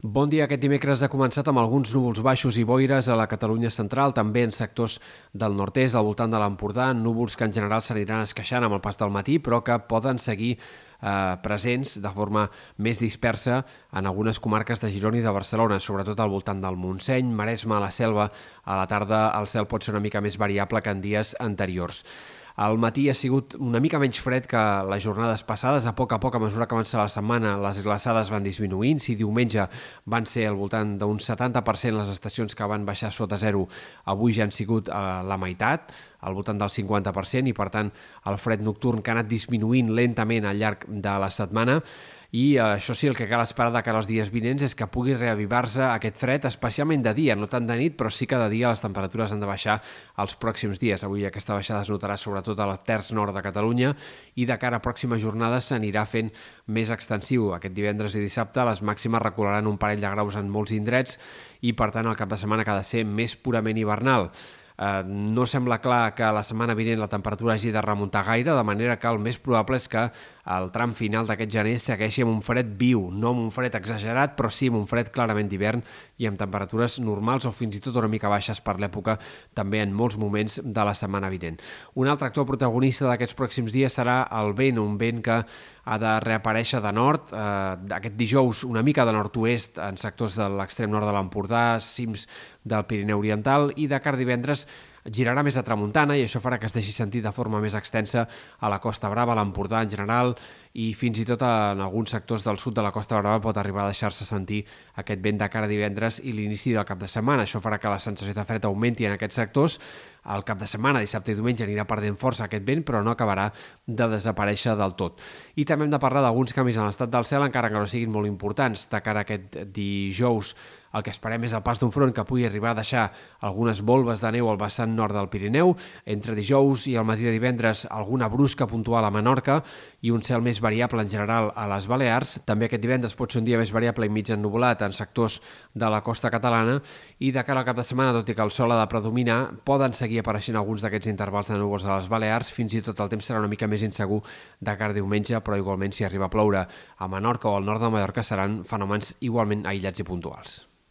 Bon dia. Aquest dimecres ha començat amb alguns núvols baixos i boires a la Catalunya central, també en sectors del nord-est, al voltant de l'Empordà, núvols que en general s'aniran esqueixant amb el pas del matí, però que poden seguir eh, presents de forma més dispersa en algunes comarques de Girona i de Barcelona, sobretot al voltant del Montseny, Maresme, a la Selva. A la tarda el cel pot ser una mica més variable que en dies anteriors. Al matí ha sigut una mica menys fred que les jornades passades. A poc a poc, a mesura que avança la setmana, les glaçades van disminuint. Si diumenge van ser al voltant d'un 70% les estacions que van baixar sota zero, avui ja han sigut a la meitat, al voltant del 50%, i per tant el fred nocturn que ha anat disminuint lentament al llarg de la setmana i eh, això sí, el que cal esperar de cara als dies vinents és que pugui reavivar-se aquest fred, especialment de dia, no tant de nit, però sí que de dia les temperatures han de baixar els pròxims dies. Avui aquesta baixada es notarà sobretot a la terç nord de Catalunya i de cara a pròximes jornades s'anirà fent més extensiu. Aquest divendres i dissabte les màximes recolaran un parell de graus en molts indrets i, per tant, el cap de setmana ha de ser més purament hivernal. Eh, no sembla clar que la setmana vinent la temperatura hagi de remuntar gaire, de manera que el més probable és que el tram final d'aquest gener segueixi amb un fred viu, no amb un fred exagerat, però sí amb un fred clarament d'hivern i amb temperatures normals o fins i tot una mica baixes per l'època també en molts moments de la setmana vinent. Un altre actor protagonista d'aquests pròxims dies serà el vent, un vent que ha de reaparèixer de nord, eh, aquest dijous una mica de nord-oest en sectors de l'extrem nord de l'Empordà, cims del Pirineu Oriental i de car divendres girarà més a tramuntana i això farà que es deixi sentir de forma més extensa a la Costa Brava, a l'Empordà en general i fins i tot en alguns sectors del sud de la Costa Brava pot arribar a deixar-se sentir aquest vent de cara divendres i l'inici del cap de setmana. Això farà que la sensació de fred augmenti en aquests sectors. El cap de setmana, dissabte i diumenge, anirà perdent força aquest vent, però no acabarà de desaparèixer del tot. I també hem de parlar d'alguns canvis en l'estat del cel, encara que no siguin molt importants. De cara a aquest dijous el que esperem és el pas d'un front que pugui arribar a deixar algunes volves de neu al vessant nord del Pirineu. Entre dijous i el matí de divendres alguna brusca puntual a Menorca i un cel més variable en general a les Balears. També aquest divendres pot ser un dia més variable i mig ennubulat en sectors de la costa catalana i de cara al cap de setmana, tot i que el sol ha de predominar, poden seguir apareixent alguns d'aquests intervals de núvols a les Balears. Fins i tot el temps serà una mica més insegur de cara a diumenge, però igualment si arriba a ploure a Menorca o al nord de Mallorca seran fenòmens igualment aïllats i puntuals.